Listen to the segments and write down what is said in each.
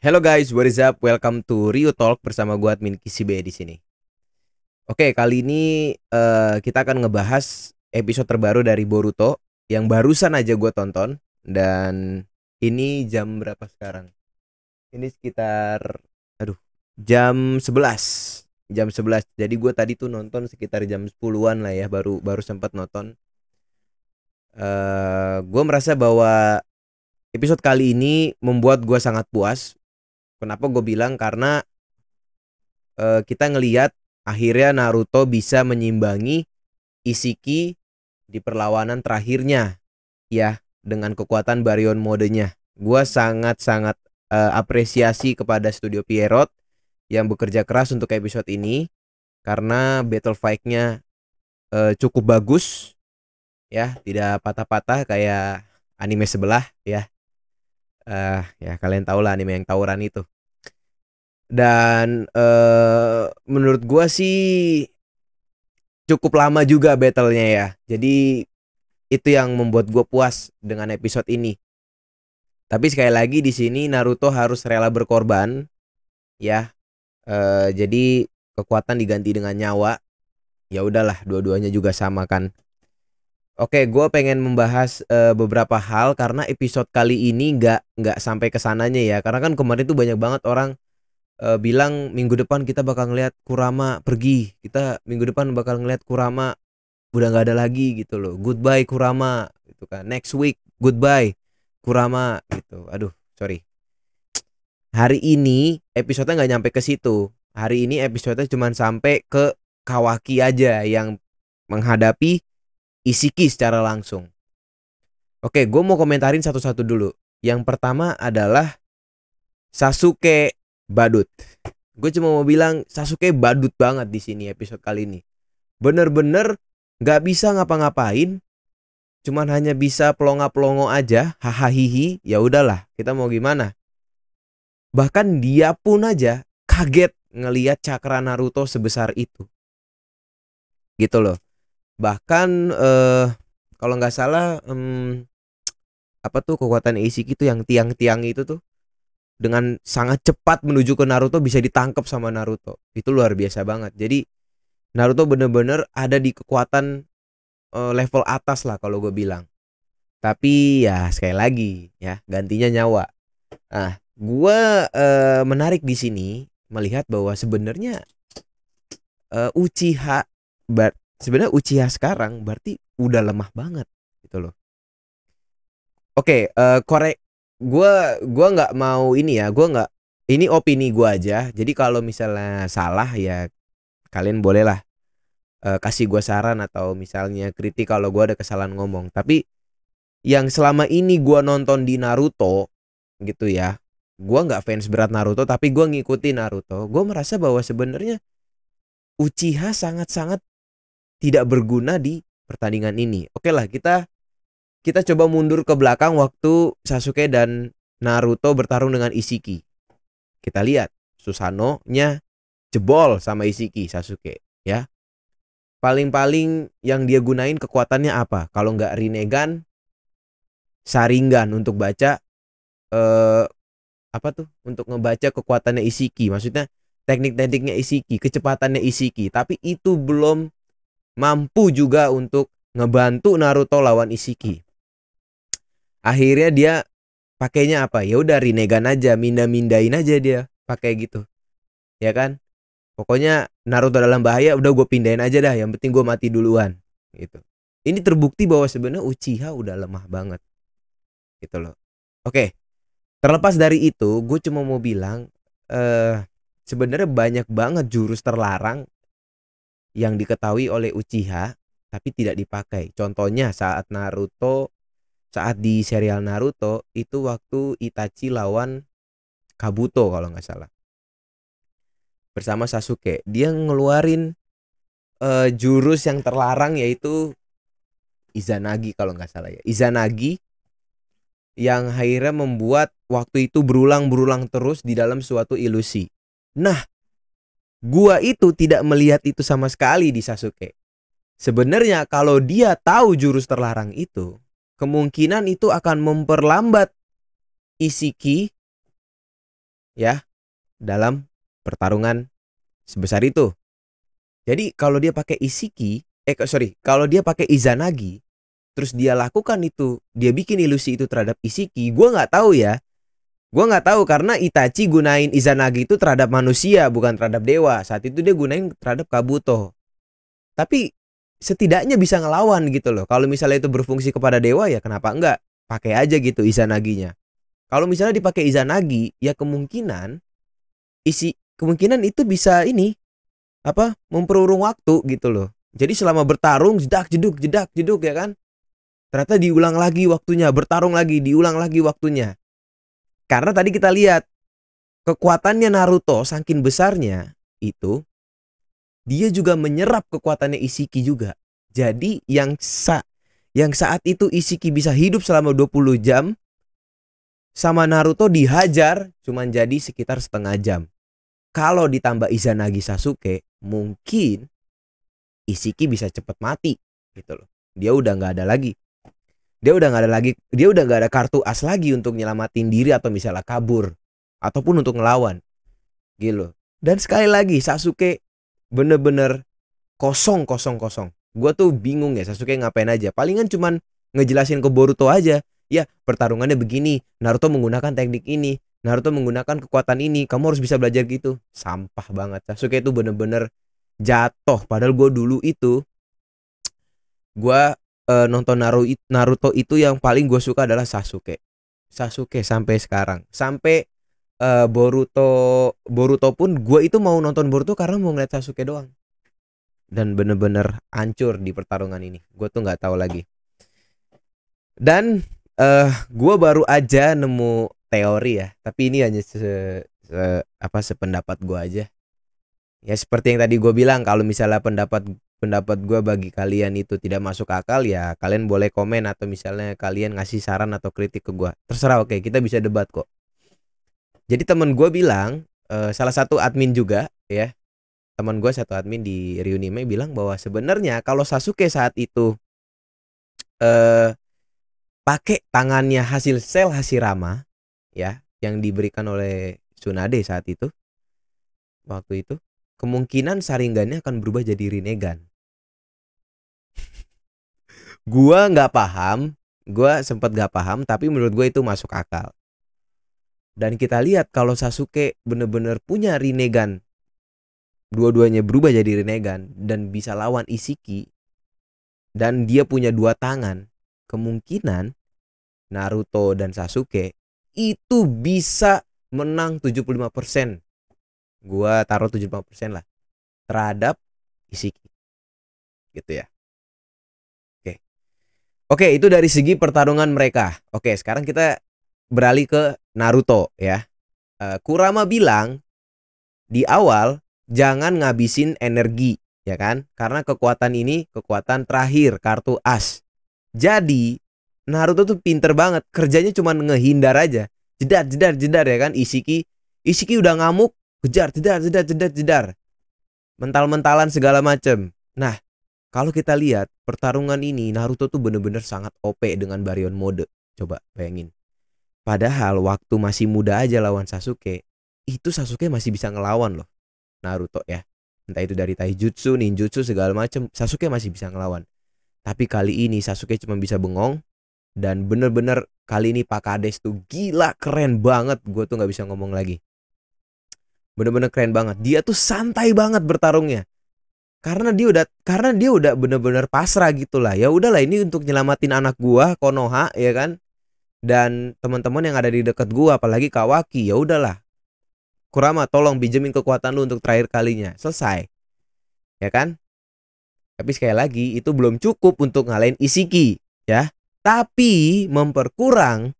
Hello guys, what is up? Welcome to Rio Talk bersama gue admin Kisibe di sini. Oke, kali ini eh, kita akan ngebahas episode terbaru dari Boruto yang barusan aja gue tonton dan ini jam berapa sekarang? Ini sekitar aduh, jam 11. Jam 11. Jadi gue tadi tuh nonton sekitar jam 10-an lah ya, baru baru sempat nonton. eh gue merasa bahwa episode kali ini membuat gue sangat puas. Kenapa gue bilang karena eh, kita ngeliat akhirnya Naruto bisa menyimbangi Isiki di perlawanan terakhirnya ya dengan kekuatan Baryon modenya. Gue sangat-sangat eh, apresiasi kepada Studio Pierrot yang bekerja keras untuk episode ini karena battle fight-nya eh, cukup bagus ya, tidak patah-patah kayak anime sebelah ya eh ya kalian tahu lah anime yang tawuran itu. Dan eh menurut gua sih cukup lama juga battlenya ya. Jadi itu yang membuat gua puas dengan episode ini. Tapi sekali lagi di sini Naruto harus rela berkorban ya. Eh jadi kekuatan diganti dengan nyawa. Ya udahlah dua-duanya juga sama kan Oke, gue pengen membahas eh, beberapa hal karena episode kali ini nggak nggak sampai ke sananya ya. Karena kan kemarin tuh banyak banget orang eh, bilang minggu depan kita bakal ngeliat Kurama pergi, kita minggu depan bakal ngeliat Kurama udah nggak ada lagi gitu loh. Goodbye Kurama, gitu kan. Next week goodbye Kurama gitu. Aduh, sorry. Hari ini episodenya nggak nyampe ke situ. Hari ini episodenya cuma sampai ke Kawaki aja yang menghadapi Isiki secara langsung. Oke, gue mau komentarin satu-satu dulu. Yang pertama adalah Sasuke badut. Gue cuma mau bilang Sasuke badut banget di sini episode kali ini. Bener-bener gak bisa ngapa-ngapain. Cuman hanya bisa pelongo-pelongo aja, hahaha Ya udahlah, kita mau gimana? Bahkan dia pun aja kaget ngeliat cakra Naruto sebesar itu. Gitu loh bahkan eh kalau nggak salah em, apa tuh kekuatan Isiki itu yang tiang-tiang itu tuh dengan sangat cepat menuju ke Naruto bisa ditangkap sama Naruto. Itu luar biasa banget. Jadi Naruto bener-bener ada di kekuatan eh, level atas lah kalau gue bilang. Tapi ya sekali lagi ya gantinya nyawa. Nah gue eh, menarik di sini melihat bahwa sebenarnya eh, Uchiha sebenarnya Uchiha sekarang berarti udah lemah banget gitu loh. Oke, uh, korek gua gua nggak mau ini ya, gua nggak ini opini gua aja. Jadi kalau misalnya salah ya kalian bolehlah uh, kasih gua saran atau misalnya kritik kalau gua ada kesalahan ngomong. Tapi yang selama ini gua nonton di Naruto gitu ya. Gua nggak fans berat Naruto tapi gua ngikutin Naruto. Gua merasa bahwa sebenarnya Uchiha sangat-sangat tidak berguna di pertandingan ini. Oke lah kita kita coba mundur ke belakang waktu Sasuke dan Naruto bertarung dengan Isiki. Kita lihat Susano-nya jebol sama Isiki Sasuke ya. Paling-paling yang dia gunain kekuatannya apa? Kalau nggak Rinnegan, Sharingan untuk baca eh apa tuh? Untuk ngebaca kekuatannya Isiki. Maksudnya teknik-tekniknya Isiki, kecepatannya Isiki. Tapi itu belum mampu juga untuk ngebantu Naruto lawan Isiki. Akhirnya dia pakainya apa? Ya udah Rinnegan aja, minda-mindain aja dia pakai gitu. Ya kan? Pokoknya Naruto dalam bahaya udah gue pindahin aja dah, yang penting gue mati duluan gitu. Ini terbukti bahwa sebenarnya Uchiha udah lemah banget. Gitu loh. Oke. Terlepas dari itu, gue cuma mau bilang eh sebenarnya banyak banget jurus terlarang yang diketahui oleh Uchiha tapi tidak dipakai. Contohnya saat Naruto saat di serial Naruto itu waktu Itachi lawan Kabuto kalau nggak salah. Bersama Sasuke, dia ngeluarin uh, jurus yang terlarang yaitu Izanagi kalau nggak salah ya. Izanagi yang akhirnya membuat waktu itu berulang-berulang terus di dalam suatu ilusi. Nah, Gua itu tidak melihat itu sama sekali di Sasuke. Sebenarnya kalau dia tahu jurus terlarang itu, kemungkinan itu akan memperlambat Isiki ya dalam pertarungan sebesar itu. Jadi kalau dia pakai Isiki, eh sorry, kalau dia pakai Izanagi, terus dia lakukan itu, dia bikin ilusi itu terhadap Isiki, gue nggak tahu ya. Gue nggak tahu karena Itachi gunain Izanagi itu terhadap manusia bukan terhadap dewa. Saat itu dia gunain terhadap Kabuto. Tapi setidaknya bisa ngelawan gitu loh. Kalau misalnya itu berfungsi kepada dewa ya kenapa enggak? Pakai aja gitu Izanaginya. Kalau misalnya dipakai Izanagi, ya kemungkinan isi kemungkinan itu bisa ini apa memperurung waktu gitu loh. Jadi selama bertarung jedak jeduk jedak jeduk ya kan. Ternyata diulang lagi waktunya, bertarung lagi, diulang lagi waktunya. Karena tadi kita lihat kekuatannya Naruto saking besarnya itu dia juga menyerap kekuatannya Isiki juga. Jadi yang sa yang saat itu Isiki bisa hidup selama 20 jam sama Naruto dihajar cuman jadi sekitar setengah jam. Kalau ditambah Izanagi Sasuke, mungkin Isiki bisa cepet mati gitu loh. Dia udah nggak ada lagi. Dia udah nggak ada lagi. Dia udah nggak ada kartu as lagi untuk nyelamatin diri atau misalnya kabur ataupun untuk ngelawan. Gitu. Dan sekali lagi Sasuke bener-bener kosong kosong kosong. Gue tuh bingung ya Sasuke ngapain aja. Palingan cuman ngejelasin ke Boruto aja. Ya pertarungannya begini. Naruto menggunakan teknik ini. Naruto menggunakan kekuatan ini. Kamu harus bisa belajar gitu. Sampah banget. Sasuke itu bener-bener jatuh. Padahal gue dulu itu gue uh, nonton Naruto itu yang paling gue suka adalah Sasuke. Sasuke sampai sekarang. Sampai uh, Boruto Boruto pun gue itu mau nonton Boruto karena mau ngeliat Sasuke doang. Dan bener-bener hancur di pertarungan ini. Gue tuh nggak tahu lagi. Dan uh, gue baru aja nemu teori ya tapi ini hanya se, se apa sependapat gue aja ya seperti yang tadi gue bilang kalau misalnya pendapat pendapat gue bagi kalian itu tidak masuk akal ya kalian boleh komen atau misalnya kalian ngasih saran atau kritik ke gue terserah oke kita bisa debat kok. Jadi temen gue bilang uh, salah satu admin juga ya teman gue satu admin di Reunime bilang bahwa sebenarnya kalau Sasuke saat itu uh, pakai tangannya hasil sel Hashirama ya yang diberikan oleh Tsunade saat itu waktu itu kemungkinan saringannya akan berubah jadi Rinnegan gua nggak paham gua sempat nggak paham tapi menurut gue itu masuk akal dan kita lihat kalau Sasuke bener-bener punya Rinnegan dua-duanya berubah jadi Rinnegan dan bisa lawan Isiki dan dia punya dua tangan kemungkinan Naruto dan Sasuke itu bisa menang 75%. Gua taruh 75% lah terhadap Isiki. Gitu ya. Oke. Itu dari segi pertarungan mereka. Oke, sekarang kita beralih ke Naruto ya. Uh, Kurama bilang di awal jangan ngabisin energi ya kan? Karena kekuatan ini kekuatan terakhir kartu as. Jadi Naruto tuh pinter banget kerjanya cuma ngehindar aja jedar jedar jedar ya kan Isiki Isiki udah ngamuk kejar jedar jedar jedar jedar mental-mentalan segala macem nah kalau kita lihat pertarungan ini Naruto tuh bener-bener sangat OP dengan Baryon mode. Coba bayangin. Padahal waktu masih muda aja lawan Sasuke itu Sasuke masih bisa ngelawan loh Naruto ya. Entah itu dari taijutsu, ninjutsu segala macem Sasuke masih bisa ngelawan. Tapi kali ini Sasuke cuma bisa bengong dan bener-bener kali ini Pak Kades tuh gila keren banget. Gue tuh nggak bisa ngomong lagi. Bener-bener keren banget. Dia tuh santai banget bertarungnya karena dia udah karena dia udah bener-bener pasrah gitulah. Ya udahlah ini untuk nyelamatin anak gua Konoha ya kan? Dan teman-teman yang ada di dekat gua apalagi Kawaki ya udahlah. Kurama tolong pinjemin kekuatan lu untuk terakhir kalinya. Selesai. Ya kan? Tapi sekali lagi itu belum cukup untuk ngalahin Isiki ya. Tapi memperkurang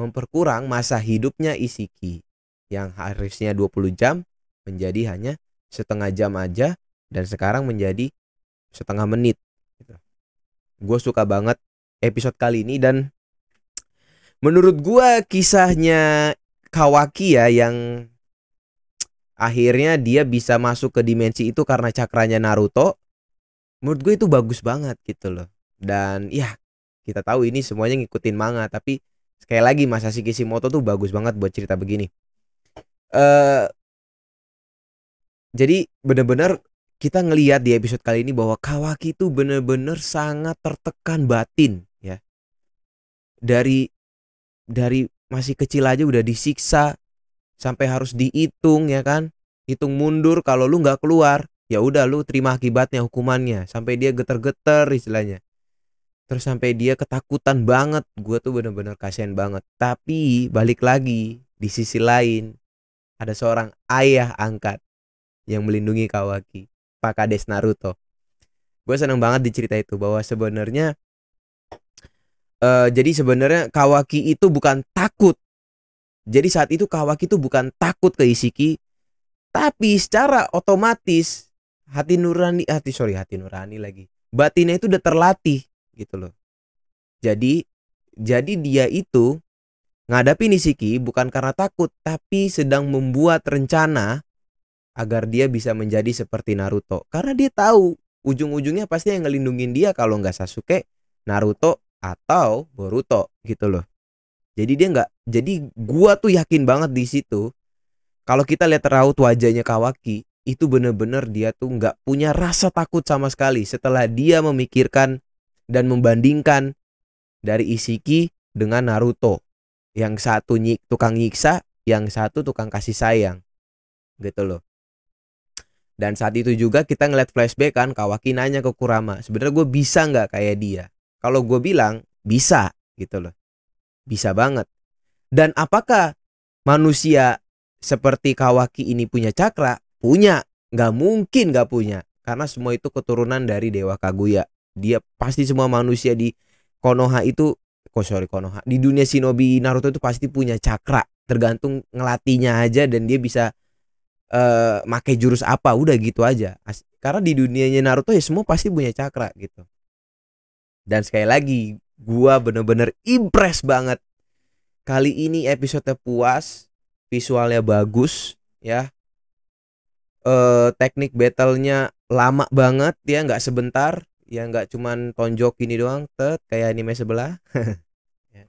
memperkurang masa hidupnya Isiki yang harusnya 20 jam menjadi hanya setengah jam aja dan sekarang menjadi setengah menit gitu. gue suka banget episode kali ini dan menurut gue kisahnya Kawaki ya yang akhirnya dia bisa masuk ke dimensi itu karena cakranya Naruto menurut gue itu bagus banget gitu loh dan ya kita tahu ini semuanya ngikutin manga tapi sekali lagi Masashi Kishimoto tuh bagus banget buat cerita begini eh jadi bener-bener kita ngelihat di episode kali ini bahwa Kawaki itu bener-bener sangat tertekan batin ya. Dari dari masih kecil aja udah disiksa sampai harus dihitung ya kan? Hitung mundur kalau lu nggak keluar ya udah lu terima akibatnya hukumannya. Sampai dia geter-geter istilahnya. Terus sampai dia ketakutan banget. Gue tuh bener-bener kasihan banget. Tapi balik lagi di sisi lain ada seorang ayah angkat yang melindungi Kawaki Pak Kades Naruto. Gue seneng banget di cerita itu bahwa sebenarnya uh, jadi sebenarnya Kawaki itu bukan takut. Jadi saat itu Kawaki itu bukan takut ke Isiki tapi secara otomatis hati nurani hati sorry hati nurani lagi. Batinnya itu udah terlatih gitu loh. Jadi jadi dia itu ngadapi Nishiki bukan karena takut tapi sedang membuat rencana agar dia bisa menjadi seperti Naruto karena dia tahu ujung-ujungnya pasti yang ngelindungin dia kalau nggak Sasuke, Naruto atau Boruto gitu loh. Jadi dia nggak jadi gua tuh yakin banget di situ kalau kita lihat raut wajahnya Kawaki itu bener-bener dia tuh nggak punya rasa takut sama sekali setelah dia memikirkan dan membandingkan dari Isiki dengan Naruto. Yang satu nyik, tukang nyiksa, yang satu tukang kasih sayang. Gitu loh. Dan saat itu juga kita ngeliat flashback kan Kawaki nanya ke Kurama, sebenarnya gue bisa nggak kayak dia? Kalau gue bilang bisa gitu loh. Bisa banget. Dan apakah manusia seperti Kawaki ini punya cakra? Punya. Nggak mungkin nggak punya. Karena semua itu keturunan dari Dewa Kaguya dia pasti semua manusia di Konoha itu kok sorry Konoha di dunia shinobi Naruto itu pasti punya cakra tergantung ngelatihnya aja dan dia bisa uh, make jurus apa udah gitu aja. Karena di dunianya Naruto ya semua pasti punya cakra gitu. Dan sekali lagi gua bener-bener impress banget. Kali ini episode puas visualnya bagus ya. Uh, teknik battlenya lama banget ya nggak sebentar. Ya nggak cuman tonjok ini doang tet kayak anime sebelah. Ya.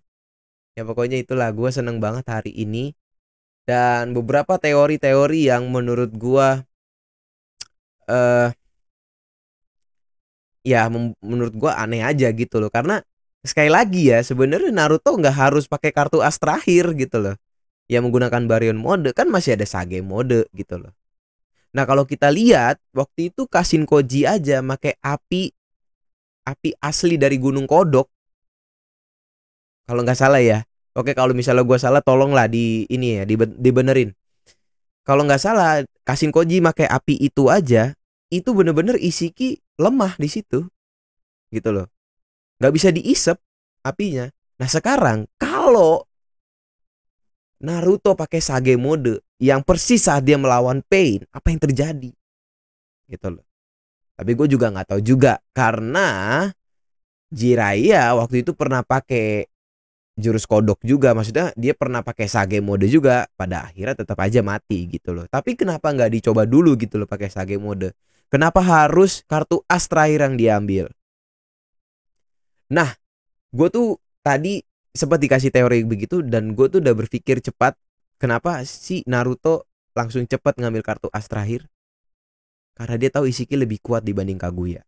ya pokoknya itulah gue seneng banget hari ini dan beberapa teori-teori yang menurut gue uh, ya menurut gue aneh aja gitu loh karena sekali lagi ya sebenarnya Naruto nggak harus pakai kartu as terakhir gitu loh yang menggunakan Baryon mode kan masih ada Sage mode gitu loh Nah kalau kita lihat waktu itu Kasin Koji aja pakai api api asli dari Gunung Kodok. Kalau nggak salah ya. Oke kalau misalnya gue salah tolonglah di ini ya dibenerin. Kalau nggak salah Kasin Koji pakai api itu aja itu bener-bener Isiki lemah di situ gitu loh. Nggak bisa diisep apinya. Nah sekarang kalau Naruto pakai Sage mode yang persis saat dia melawan Pain apa yang terjadi? Gitu loh. Tapi gue juga nggak tahu juga karena Jiraiya waktu itu pernah pakai jurus kodok juga maksudnya dia pernah pakai sage mode juga pada akhirnya tetap aja mati gitu loh tapi kenapa nggak dicoba dulu gitu loh pakai sage mode kenapa harus kartu as terakhir yang diambil nah gue tuh tadi sempat dikasih teori begitu dan gue tuh udah berpikir cepat kenapa si Naruto langsung cepat ngambil kartu as terakhir karena dia tahu Isiki lebih kuat dibanding Kaguya.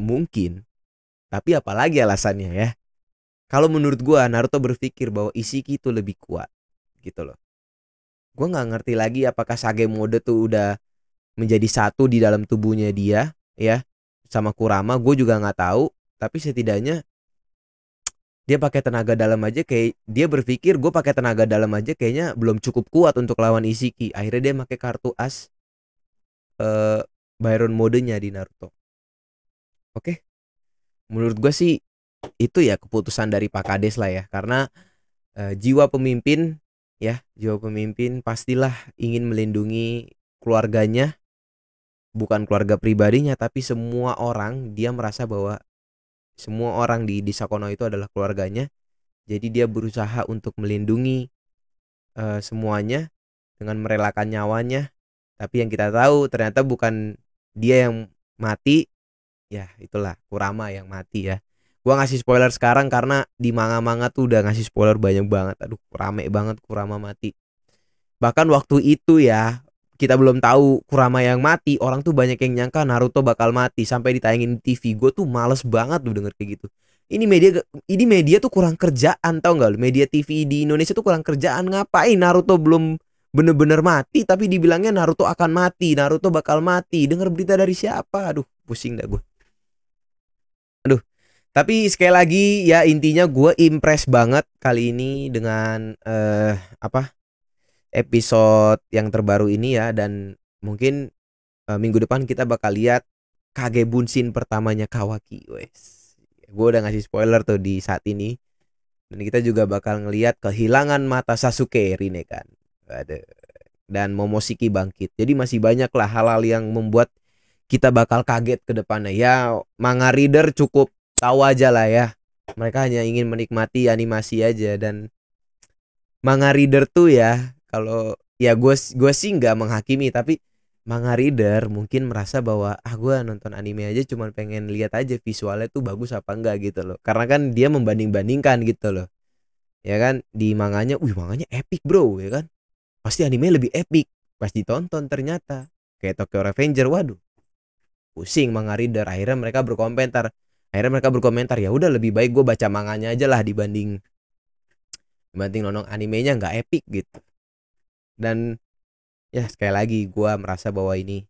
Mungkin. Tapi apalagi alasannya ya. Kalau menurut gua Naruto berpikir bahwa Isiki itu lebih kuat. Gitu loh. Gua nggak ngerti lagi apakah Sage mode tuh udah menjadi satu di dalam tubuhnya dia ya sama Kurama gue juga nggak tahu tapi setidaknya dia pakai tenaga dalam aja kayak dia berpikir gue pakai tenaga dalam aja kayaknya belum cukup kuat untuk lawan Isiki akhirnya dia pakai kartu as uh, Byron modenya di Naruto. Oke. Menurut gue sih itu ya keputusan dari Pak Kades lah ya. Karena uh, jiwa pemimpin ya, jiwa pemimpin pastilah ingin melindungi keluarganya. Bukan keluarga pribadinya tapi semua orang dia merasa bahwa semua orang di di Sakono itu adalah keluarganya. Jadi dia berusaha untuk melindungi uh, semuanya dengan merelakan nyawanya. Tapi yang kita tahu ternyata bukan dia yang mati. Ya itulah Kurama yang mati ya Gua ngasih spoiler sekarang karena di manga-manga tuh udah ngasih spoiler banyak banget. Aduh, rame banget Kurama mati. Bahkan waktu itu ya, kita belum tahu Kurama yang mati, orang tuh banyak yang nyangka Naruto bakal mati sampai ditayangin di TV. Gue tuh males banget tuh denger kayak gitu. Ini media ini media tuh kurang kerjaan tau gak Media TV di Indonesia tuh kurang kerjaan ngapain Naruto belum bener-bener mati tapi dibilangnya Naruto akan mati, Naruto bakal mati. Dengar berita dari siapa? Aduh, pusing dah gue. Tapi sekali lagi ya intinya gue impress banget kali ini dengan uh, apa episode yang terbaru ini ya dan mungkin uh, minggu depan kita bakal lihat Kage Bunshin pertamanya Kawaki, wes. Gue udah ngasih spoiler tuh di saat ini. Dan kita juga bakal ngelihat kehilangan mata Sasuke Rine kan. Dan Momoshiki bangkit. Jadi masih banyak lah hal-hal yang membuat kita bakal kaget ke depannya. Ya, manga reader cukup tahu aja lah ya. Mereka hanya ingin menikmati animasi aja dan manga reader tuh ya kalau ya gue gue sih nggak menghakimi tapi manga reader mungkin merasa bahwa ah gue nonton anime aja cuma pengen lihat aja visualnya tuh bagus apa enggak gitu loh. Karena kan dia membanding bandingkan gitu loh. Ya kan? Di manganya wih manganya epic bro ya kan? Pasti anime lebih epic. Pas ditonton ternyata kayak Tokyo Revenger waduh. Pusing manga reader akhirnya mereka berkomentar akhirnya mereka berkomentar ya udah lebih baik gue baca manganya aja lah dibanding dibanding nonton animenya nggak epic gitu. Dan ya sekali lagi gue merasa bahwa ini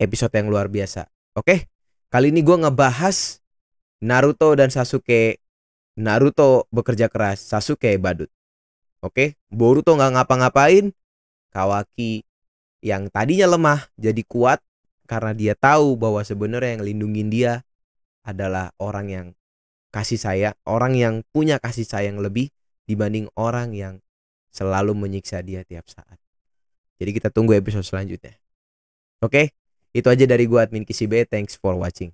episode yang luar biasa. Oke kali ini gue ngebahas Naruto dan Sasuke. Naruto bekerja keras Sasuke badut. Oke Boruto nggak ngapa-ngapain. Kawaki yang tadinya lemah jadi kuat karena dia tahu bahwa sebenarnya yang lindungin dia adalah orang yang kasih sayang, orang yang punya kasih sayang lebih dibanding orang yang selalu menyiksa dia tiap saat. Jadi kita tunggu episode selanjutnya. Oke, itu aja dari gua admin KCB. Thanks for watching.